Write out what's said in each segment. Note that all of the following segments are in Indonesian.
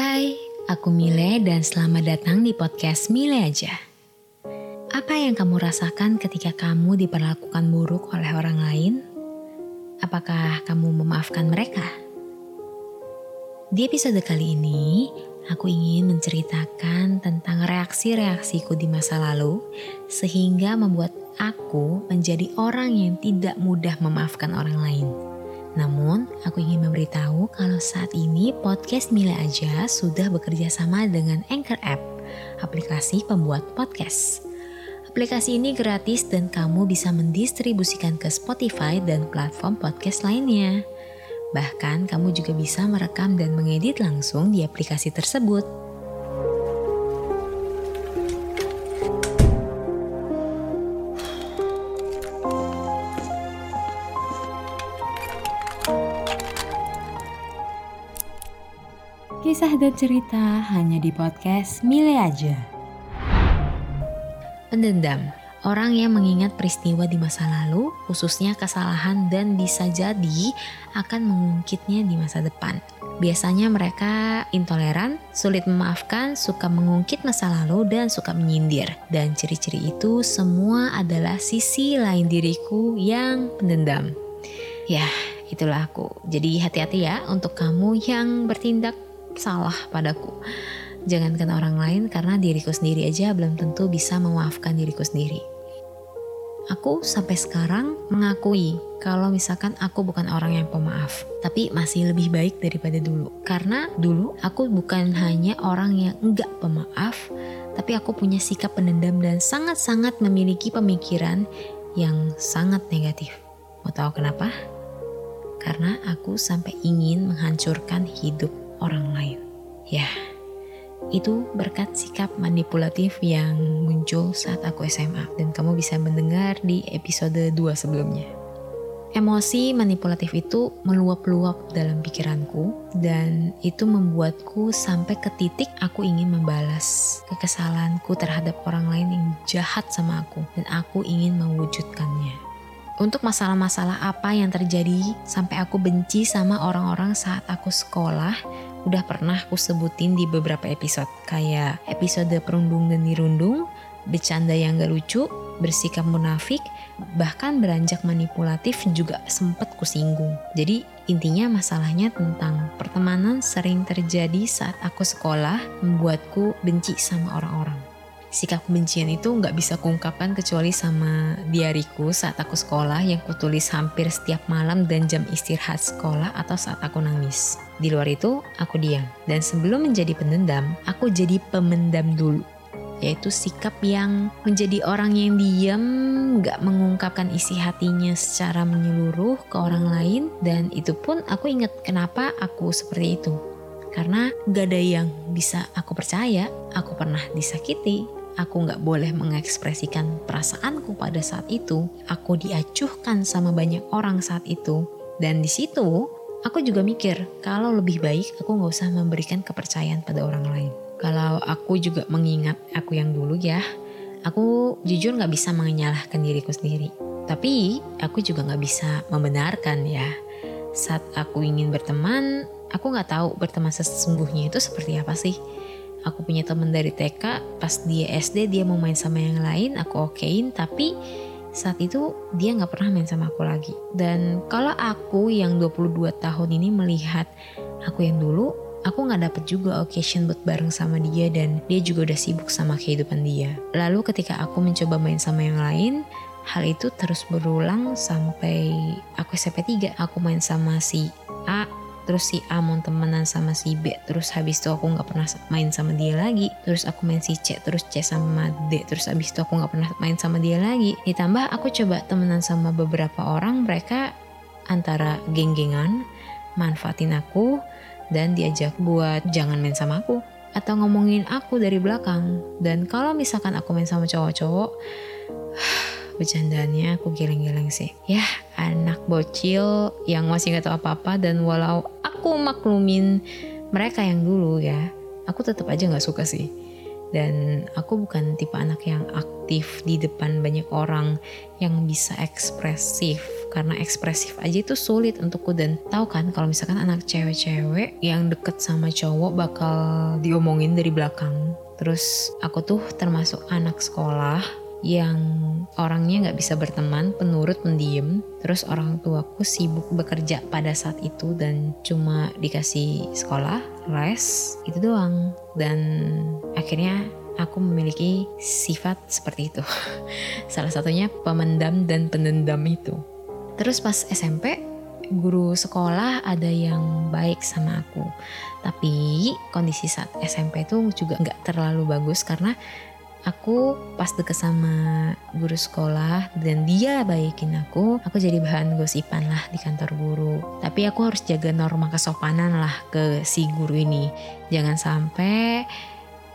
Hai, aku Mile dan selamat datang di podcast Mile aja. Apa yang kamu rasakan ketika kamu diperlakukan buruk oleh orang lain? Apakah kamu memaafkan mereka? Di episode kali ini, aku ingin menceritakan tentang reaksi-reaksiku di masa lalu sehingga membuat aku menjadi orang yang tidak mudah memaafkan orang lain. Namun, aku ingin memberitahu kalau saat ini podcast Mila Aja sudah bekerja sama dengan Anchor App, aplikasi pembuat podcast. Aplikasi ini gratis dan kamu bisa mendistribusikan ke Spotify dan platform podcast lainnya. Bahkan kamu juga bisa merekam dan mengedit langsung di aplikasi tersebut. Dan cerita hanya di podcast Mile aja. Pendendam, orang yang mengingat peristiwa di masa lalu, khususnya kesalahan dan bisa jadi akan mengungkitnya di masa depan. Biasanya mereka intoleran, sulit memaafkan, suka mengungkit masa lalu, dan suka menyindir. Dan ciri-ciri itu semua adalah sisi lain diriku yang pendendam. Ya, itulah aku. Jadi hati-hati ya untuk kamu yang bertindak salah padaku. Jangankan orang lain karena diriku sendiri aja belum tentu bisa memaafkan diriku sendiri. Aku sampai sekarang mengakui kalau misalkan aku bukan orang yang pemaaf, tapi masih lebih baik daripada dulu. Karena dulu aku bukan hanya orang yang enggak pemaaf, tapi aku punya sikap pendendam dan sangat-sangat memiliki pemikiran yang sangat negatif. Mau tahu kenapa? Karena aku sampai ingin menghancurkan hidup orang lain. Ya, itu berkat sikap manipulatif yang muncul saat aku SMA dan kamu bisa mendengar di episode 2 sebelumnya. Emosi manipulatif itu meluap-luap dalam pikiranku dan itu membuatku sampai ke titik aku ingin membalas kekesalanku terhadap orang lain yang jahat sama aku dan aku ingin mewujudkannya untuk masalah-masalah apa yang terjadi sampai aku benci sama orang-orang saat aku sekolah udah pernah aku sebutin di beberapa episode kayak episode perundung dan dirundung, bercanda yang gak lucu, bersikap munafik, bahkan beranjak manipulatif juga sempat kusinggung. Jadi intinya masalahnya tentang pertemanan sering terjadi saat aku sekolah membuatku benci sama orang-orang sikap kebencian itu nggak bisa kuungkapkan kecuali sama diariku saat aku sekolah yang kutulis hampir setiap malam dan jam istirahat sekolah atau saat aku nangis. Di luar itu, aku diam. Dan sebelum menjadi pendendam, aku jadi pemendam dulu. Yaitu sikap yang menjadi orang yang diam, nggak mengungkapkan isi hatinya secara menyeluruh ke orang lain. Dan itu pun aku ingat kenapa aku seperti itu karena gak ada yang bisa aku percaya aku pernah disakiti, aku nggak boleh mengekspresikan perasaanku pada saat itu, aku diacuhkan sama banyak orang saat itu. Dan di situ, aku juga mikir kalau lebih baik aku nggak usah memberikan kepercayaan pada orang lain. Kalau aku juga mengingat aku yang dulu ya, aku jujur nggak bisa menyalahkan diriku sendiri. Tapi aku juga nggak bisa membenarkan ya. Saat aku ingin berteman, aku nggak tahu berteman sesungguhnya itu seperti apa sih aku punya temen dari TK pas dia SD dia mau main sama yang lain aku okein tapi saat itu dia nggak pernah main sama aku lagi. Dan kalau aku yang 22 tahun ini melihat aku yang dulu aku nggak dapet juga occasion buat bareng sama dia dan dia juga udah sibuk sama kehidupan dia. Lalu ketika aku mencoba main sama yang lain hal itu terus berulang sampai aku SMP 3 aku main sama si A terus si A mau temenan sama si B terus habis itu aku nggak pernah main sama dia lagi. Terus aku main si C terus C sama D terus habis itu aku nggak pernah main sama dia lagi. Ditambah aku coba temenan sama beberapa orang mereka antara geng-gengan manfaatin aku dan diajak buat jangan main sama aku atau ngomongin aku dari belakang. Dan kalau misalkan aku main sama cowok-cowok bercandanya aku geleng-geleng sih. Ya, anak bocil yang masih gak tahu apa-apa dan walau aku maklumin mereka yang dulu ya, aku tetap aja gak suka sih. Dan aku bukan tipe anak yang aktif di depan banyak orang yang bisa ekspresif karena ekspresif aja itu sulit untukku dan tahu kan kalau misalkan anak cewek-cewek yang deket sama cowok bakal diomongin dari belakang terus aku tuh termasuk anak sekolah yang orangnya nggak bisa berteman, penurut, pendiam. Terus orang tuaku sibuk bekerja pada saat itu dan cuma dikasih sekolah, les, itu doang. Dan akhirnya aku memiliki sifat seperti itu. Salah satunya pemendam dan pendendam itu. Terus pas SMP, guru sekolah ada yang baik sama aku. Tapi kondisi saat SMP itu juga nggak terlalu bagus karena aku pas deket sama guru sekolah dan dia baikin aku, aku jadi bahan gosipan lah di kantor guru. Tapi aku harus jaga norma kesopanan lah ke si guru ini. Jangan sampai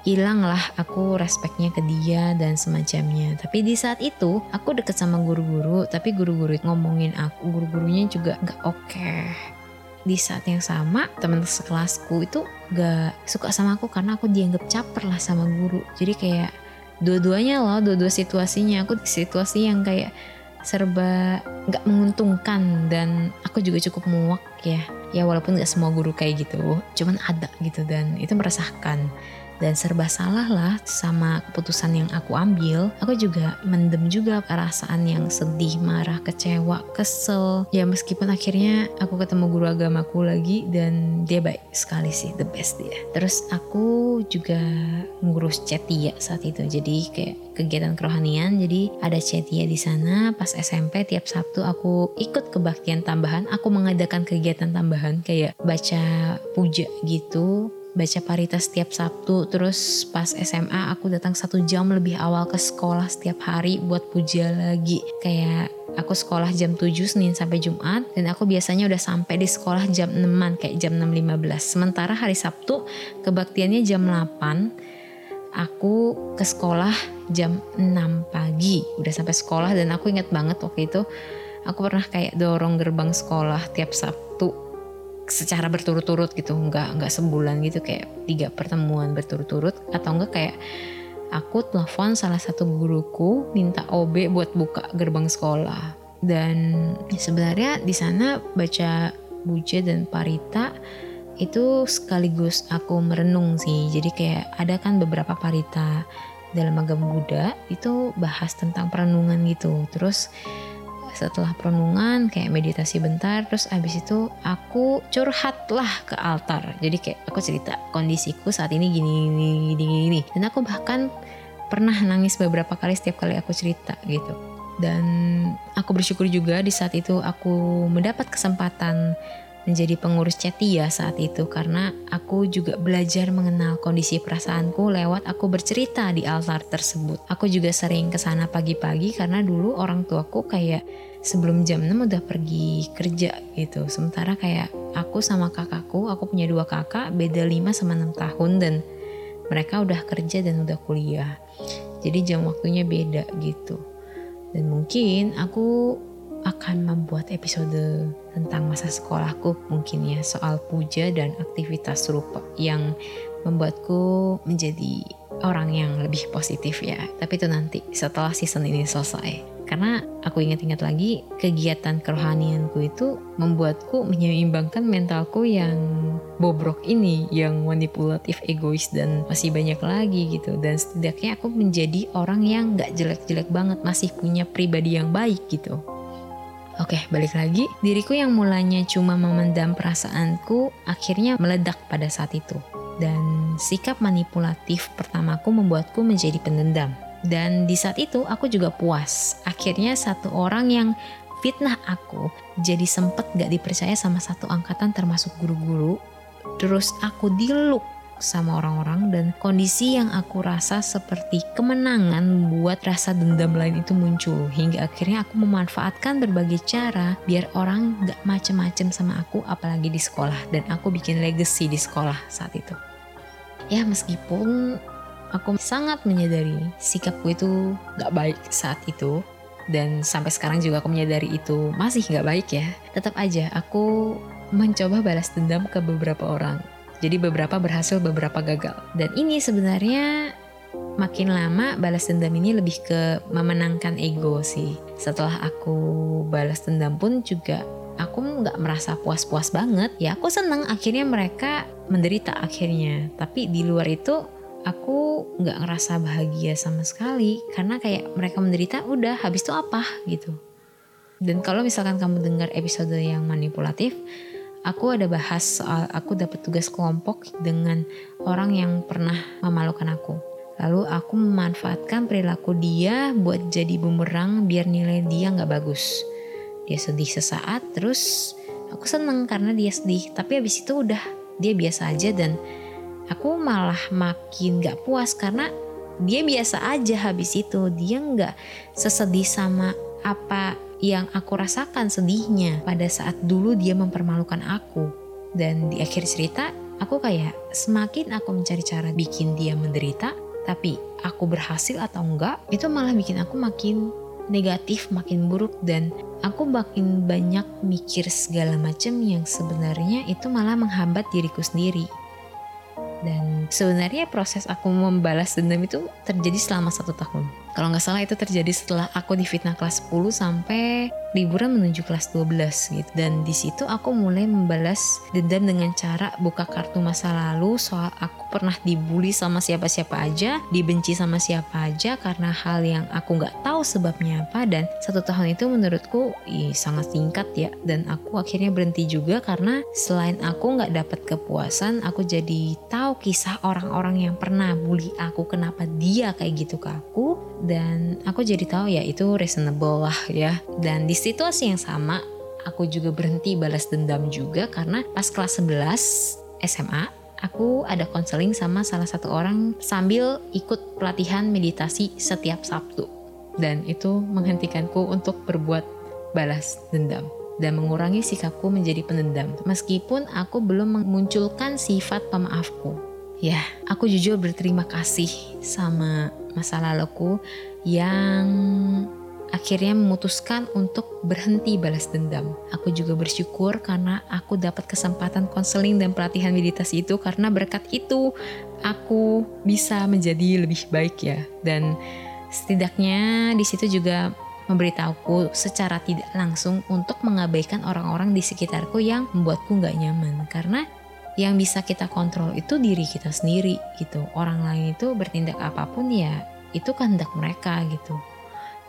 hilang lah aku respeknya ke dia dan semacamnya. Tapi di saat itu aku deket sama guru-guru, tapi guru-guru ngomongin aku, guru-gurunya juga nggak oke. Okay di saat yang sama teman sekelasku itu gak suka sama aku karena aku dianggap caper lah sama guru jadi kayak dua-duanya loh dua-dua situasinya. Aku di situasi yang kayak serba nggak menguntungkan dan aku juga cukup muak ya. Ya walaupun nggak semua guru kayak gitu cuman ada gitu dan itu meresahkan dan serba salah lah sama keputusan yang aku ambil. Aku juga mendem juga perasaan yang sedih, marah, kecewa, kesel. Ya meskipun akhirnya aku ketemu guru agamaku lagi dan dia baik sekali sih, the best dia. Terus aku juga ngurus cetia saat itu. Jadi kayak kegiatan kerohanian. Jadi ada cetia di sana. Pas SMP tiap Sabtu aku ikut kebaktian tambahan. Aku mengadakan kegiatan tambahan kayak baca puja gitu baca parita setiap Sabtu terus pas SMA aku datang satu jam lebih awal ke sekolah setiap hari buat puja lagi. Kayak aku sekolah jam 7 Senin sampai Jumat dan aku biasanya udah sampai di sekolah jam 6 kayak jam 6.15 sementara hari Sabtu kebaktiannya jam 8 aku ke sekolah jam 6 pagi. Udah sampai sekolah dan aku inget banget waktu itu aku pernah kayak dorong gerbang sekolah tiap Sabtu secara berturut-turut gitu nggak nggak sebulan gitu kayak tiga pertemuan berturut-turut atau enggak kayak aku telepon salah satu guruku minta OB buat buka gerbang sekolah. Dan sebenarnya di sana baca buja dan parita itu sekaligus aku merenung sih. Jadi kayak ada kan beberapa parita dalam agama Buddha itu bahas tentang perenungan gitu. Terus setelah perenungan kayak meditasi bentar terus abis itu aku curhat lah ke altar. Jadi kayak aku cerita kondisiku saat ini gini gini gini gini dan aku bahkan pernah nangis beberapa kali setiap kali aku cerita gitu. Dan aku bersyukur juga di saat itu aku mendapat kesempatan menjadi pengurus Cetia saat itu. Karena aku juga belajar mengenal kondisi perasaanku lewat aku bercerita di altar tersebut. Aku juga sering ke sana pagi-pagi karena dulu orang tuaku kayak sebelum jam 6 udah pergi kerja gitu. Sementara kayak aku sama kakakku, aku punya dua kakak, beda 5 sama 6 tahun dan mereka udah kerja dan udah kuliah. Jadi jam waktunya beda gitu. Dan mungkin aku akan membuat episode tentang masa sekolahku mungkin ya soal puja dan aktivitas serupa yang membuatku menjadi orang yang lebih positif ya. Tapi itu nanti setelah season ini selesai. Karena aku ingat-ingat lagi kegiatan kerohanianku itu membuatku menyeimbangkan mentalku yang bobrok ini, yang manipulatif, egois dan masih banyak lagi gitu. Dan setidaknya aku menjadi orang yang gak jelek-jelek banget, masih punya pribadi yang baik gitu. Oke, balik lagi. Diriku yang mulanya cuma memendam perasaanku akhirnya meledak pada saat itu. Dan sikap manipulatif pertamaku membuatku menjadi pendendam. Dan di saat itu aku juga puas. Akhirnya satu orang yang fitnah aku jadi sempet gak dipercaya sama satu angkatan termasuk guru-guru. Terus aku diluk sama orang-orang dan kondisi yang aku rasa seperti kemenangan buat rasa dendam lain itu muncul hingga akhirnya aku memanfaatkan berbagai cara biar orang gak macem-macem sama aku apalagi di sekolah dan aku bikin legacy di sekolah saat itu ya meskipun aku sangat menyadari sikapku itu gak baik saat itu dan sampai sekarang juga aku menyadari itu masih gak baik ya tetap aja aku mencoba balas dendam ke beberapa orang jadi beberapa berhasil beberapa gagal dan ini sebenarnya makin lama balas dendam ini lebih ke memenangkan ego sih. Setelah aku balas dendam pun juga aku nggak merasa puas-puas banget. Ya aku seneng akhirnya mereka menderita akhirnya. Tapi di luar itu aku nggak ngerasa bahagia sama sekali karena kayak mereka menderita udah habis itu apa gitu. Dan kalau misalkan kamu dengar episode yang manipulatif, aku ada bahas soal aku dapat tugas kelompok dengan orang yang pernah memalukan aku. Lalu aku memanfaatkan perilaku dia buat jadi bumerang biar nilai dia nggak bagus. Dia sedih sesaat, terus aku seneng karena dia sedih. Tapi habis itu udah dia biasa aja dan aku malah makin nggak puas karena dia biasa aja habis itu. Dia nggak sesedih sama apa yang aku rasakan sedihnya pada saat dulu dia mempermalukan aku. Dan di akhir cerita, aku kayak semakin aku mencari cara bikin dia menderita, tapi aku berhasil atau enggak, itu malah bikin aku makin negatif, makin buruk dan aku makin banyak mikir segala macam yang sebenarnya itu malah menghambat diriku sendiri. Dan sebenarnya proses aku membalas dendam itu terjadi selama satu tahun. Kalau nggak salah itu terjadi setelah aku di fitnah kelas 10 sampai liburan menuju kelas 12 gitu. Dan di situ aku mulai membalas dendam dengan cara buka kartu masa lalu soal aku pernah dibully sama siapa-siapa aja, dibenci sama siapa aja karena hal yang aku nggak tahu sebabnya apa. Dan satu tahun itu menurutku ih, sangat singkat ya. Dan aku akhirnya berhenti juga karena selain aku nggak dapat kepuasan, aku jadi tahu kisah orang-orang yang pernah bully aku kenapa dia kayak gitu ke aku dan aku jadi tahu ya itu reasonable lah ya dan di situasi yang sama, aku juga berhenti balas dendam juga karena pas kelas 11 SMA, aku ada konseling sama salah satu orang sambil ikut pelatihan meditasi setiap Sabtu. Dan itu menghentikanku untuk berbuat balas dendam dan mengurangi sikapku menjadi penendam. Meskipun aku belum memunculkan sifat pemaafku. Ya, aku jujur berterima kasih sama masa laluku yang akhirnya memutuskan untuk berhenti balas dendam. Aku juga bersyukur karena aku dapat kesempatan konseling dan pelatihan meditasi itu karena berkat itu aku bisa menjadi lebih baik ya. Dan setidaknya di situ juga memberitahuku secara tidak langsung untuk mengabaikan orang-orang di sekitarku yang membuatku nggak nyaman karena yang bisa kita kontrol itu diri kita sendiri gitu. Orang lain itu bertindak apa pun ya itu kehendak mereka gitu.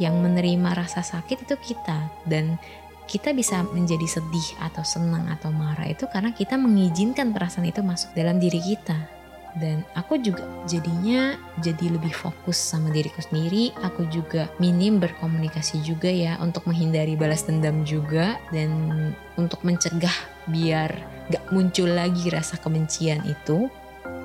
Yang menerima rasa sakit itu kita. Dan kita bisa menjadi sedih atau senang atau marah itu karena kita mengizinkan perasaan itu masuk dalam diri kita dan aku juga jadinya jadi lebih fokus sama diriku sendiri. Aku juga minim berkomunikasi juga ya untuk menghindari balas dendam juga. Dan untuk mencegah biar gak muncul lagi rasa kebencian itu.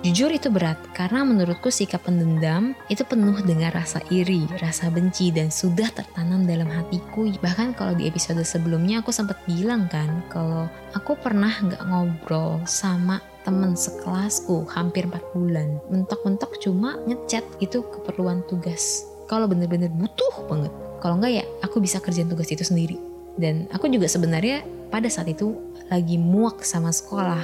Jujur itu berat karena menurutku sikap pendendam itu penuh dengan rasa iri, rasa benci dan sudah tertanam dalam hatiku. Bahkan kalau di episode sebelumnya aku sempat bilang kan kalau aku pernah nggak ngobrol sama temen sekelasku hampir 4 bulan. Mentok-mentok cuma ngechat itu keperluan tugas. Kalau bener-bener butuh banget. Kalau enggak ya aku bisa kerjain tugas itu sendiri. Dan aku juga sebenarnya pada saat itu lagi muak sama sekolah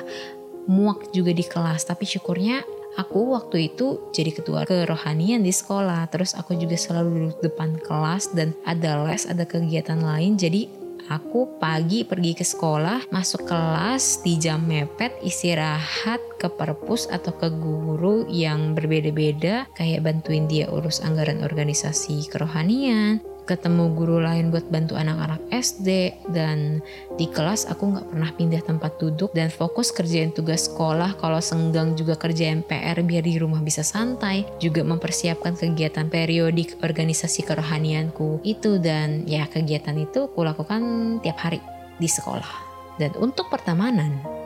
muak juga di kelas tapi syukurnya aku waktu itu jadi ketua kerohanian di sekolah terus aku juga selalu duduk depan kelas dan ada les ada kegiatan lain jadi aku pagi pergi ke sekolah masuk kelas di jam mepet istirahat ke perpus atau ke guru yang berbeda-beda kayak bantuin dia urus anggaran organisasi kerohanian ketemu guru lain buat bantu anak-anak SD dan di kelas aku nggak pernah pindah tempat duduk dan fokus kerjain tugas sekolah. Kalau senggang juga kerjain PR biar di rumah bisa santai juga mempersiapkan kegiatan periodik organisasi kerohanianku itu. Dan ya kegiatan itu kulakukan tiap hari di sekolah. Dan untuk pertemanan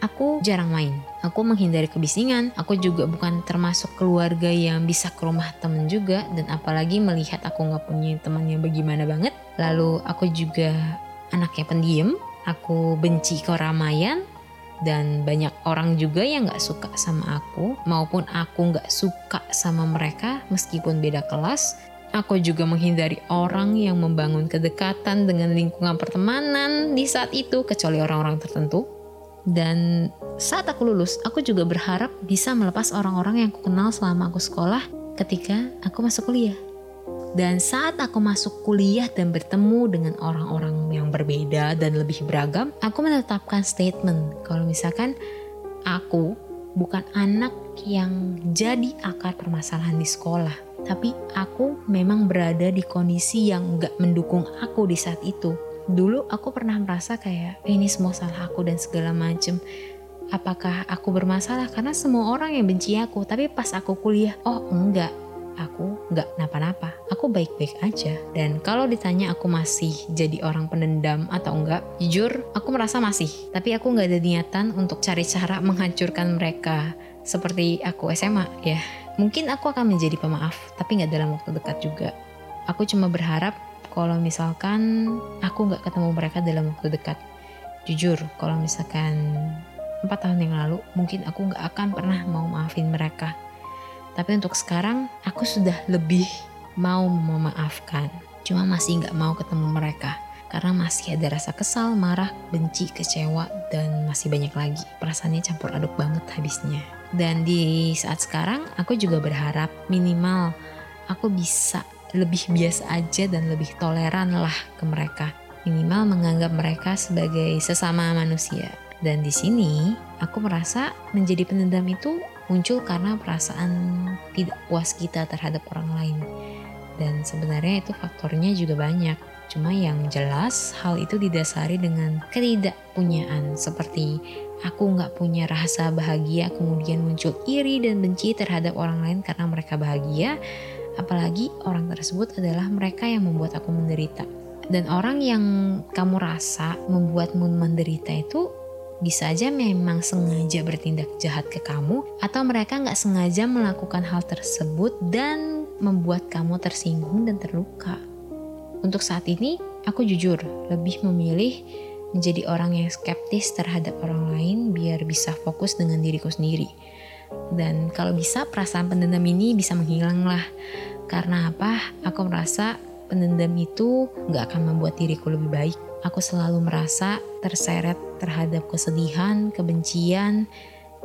aku jarang main. Aku menghindari kebisingan, aku juga bukan termasuk keluarga yang bisa ke rumah temen juga, dan apalagi melihat aku nggak punya teman yang bagaimana banget. Lalu aku juga anaknya pendiam, aku benci keramaian, dan banyak orang juga yang nggak suka sama aku, maupun aku nggak suka sama mereka meskipun beda kelas. Aku juga menghindari orang yang membangun kedekatan dengan lingkungan pertemanan di saat itu, kecuali orang-orang tertentu dan saat aku lulus, aku juga berharap bisa melepas orang-orang yang aku kenal selama aku sekolah ketika aku masuk kuliah. Dan saat aku masuk kuliah dan bertemu dengan orang-orang yang berbeda dan lebih beragam, aku menetapkan statement kalau misalkan aku bukan anak yang jadi akar permasalahan di sekolah. Tapi aku memang berada di kondisi yang gak mendukung aku di saat itu. Dulu aku pernah merasa kayak eh, ini semua salah aku dan segala macem. Apakah aku bermasalah karena semua orang yang benci aku, tapi pas aku kuliah, oh enggak, aku nggak napa-napa. Aku baik-baik aja. Dan kalau ditanya aku masih jadi orang pendendam atau enggak, jujur aku merasa masih. Tapi aku nggak ada niatan untuk cari cara menghancurkan mereka seperti aku SMA ya. Mungkin aku akan menjadi pemaaf, tapi nggak dalam waktu dekat juga. Aku cuma berharap kalau misalkan aku nggak ketemu mereka dalam waktu dekat. Jujur, kalau misalkan empat tahun yang lalu, mungkin aku nggak akan pernah mau maafin mereka tapi untuk sekarang aku sudah lebih mau memaafkan. Cuma masih nggak mau ketemu mereka karena masih ada rasa kesal, marah, benci, kecewa, dan masih banyak lagi. Perasaannya campur aduk banget habisnya. Dan di saat sekarang aku juga berharap minimal aku bisa lebih biasa aja dan lebih toleran lah ke mereka. Minimal menganggap mereka sebagai sesama manusia. Dan di sini aku merasa menjadi pendendam itu muncul karena perasaan tidak puas kita terhadap orang lain. Dan sebenarnya itu faktornya juga banyak. Cuma yang jelas hal itu didasari dengan ketidakpunyaan seperti aku nggak punya rasa bahagia kemudian muncul iri dan benci terhadap orang lain karena mereka bahagia apalagi orang tersebut adalah mereka yang membuat aku menderita dan orang yang kamu rasa membuatmu menderita itu bisa aja memang sengaja bertindak jahat ke kamu atau mereka nggak sengaja melakukan hal tersebut dan membuat kamu tersinggung dan terluka. Untuk saat ini, aku jujur lebih memilih menjadi orang yang skeptis terhadap orang lain biar bisa fokus dengan diriku sendiri. Dan kalau bisa perasaan pendendam ini bisa menghilang lah. Karena apa? Aku merasa pendendam itu nggak akan membuat diriku lebih baik aku selalu merasa terseret terhadap kesedihan, kebencian,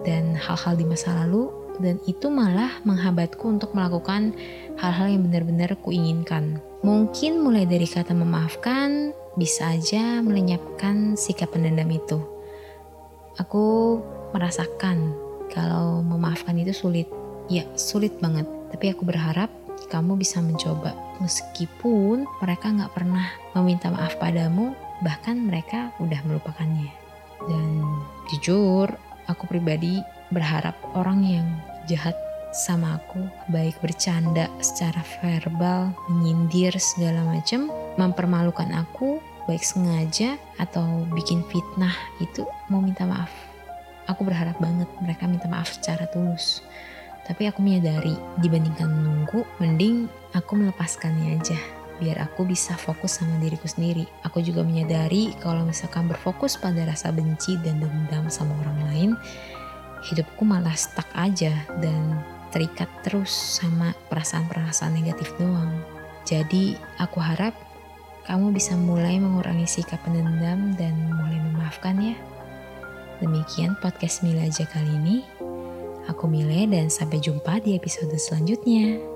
dan hal-hal di masa lalu dan itu malah menghambatku untuk melakukan hal-hal yang benar-benar kuinginkan. Mungkin mulai dari kata memaafkan bisa aja melenyapkan sikap pendendam itu. Aku merasakan kalau memaafkan itu sulit. Ya, sulit banget. Tapi aku berharap kamu bisa mencoba. Meskipun mereka nggak pernah meminta maaf padamu, bahkan mereka udah melupakannya. Dan jujur, aku pribadi berharap orang yang jahat sama aku, baik bercanda secara verbal, menyindir segala macam, mempermalukan aku, baik sengaja atau bikin fitnah itu mau minta maaf. Aku berharap banget mereka minta maaf secara tulus. Tapi aku menyadari dibandingkan menunggu, mending aku melepaskannya aja biar aku bisa fokus sama diriku sendiri. Aku juga menyadari kalau misalkan berfokus pada rasa benci dan dendam sama orang lain, hidupku malah stuck aja dan terikat terus sama perasaan-perasaan negatif doang. Jadi aku harap kamu bisa mulai mengurangi sikap pendendam dan mulai memaafkan ya. Demikian podcast Mila aja kali ini. Aku Mile dan sampai jumpa di episode selanjutnya.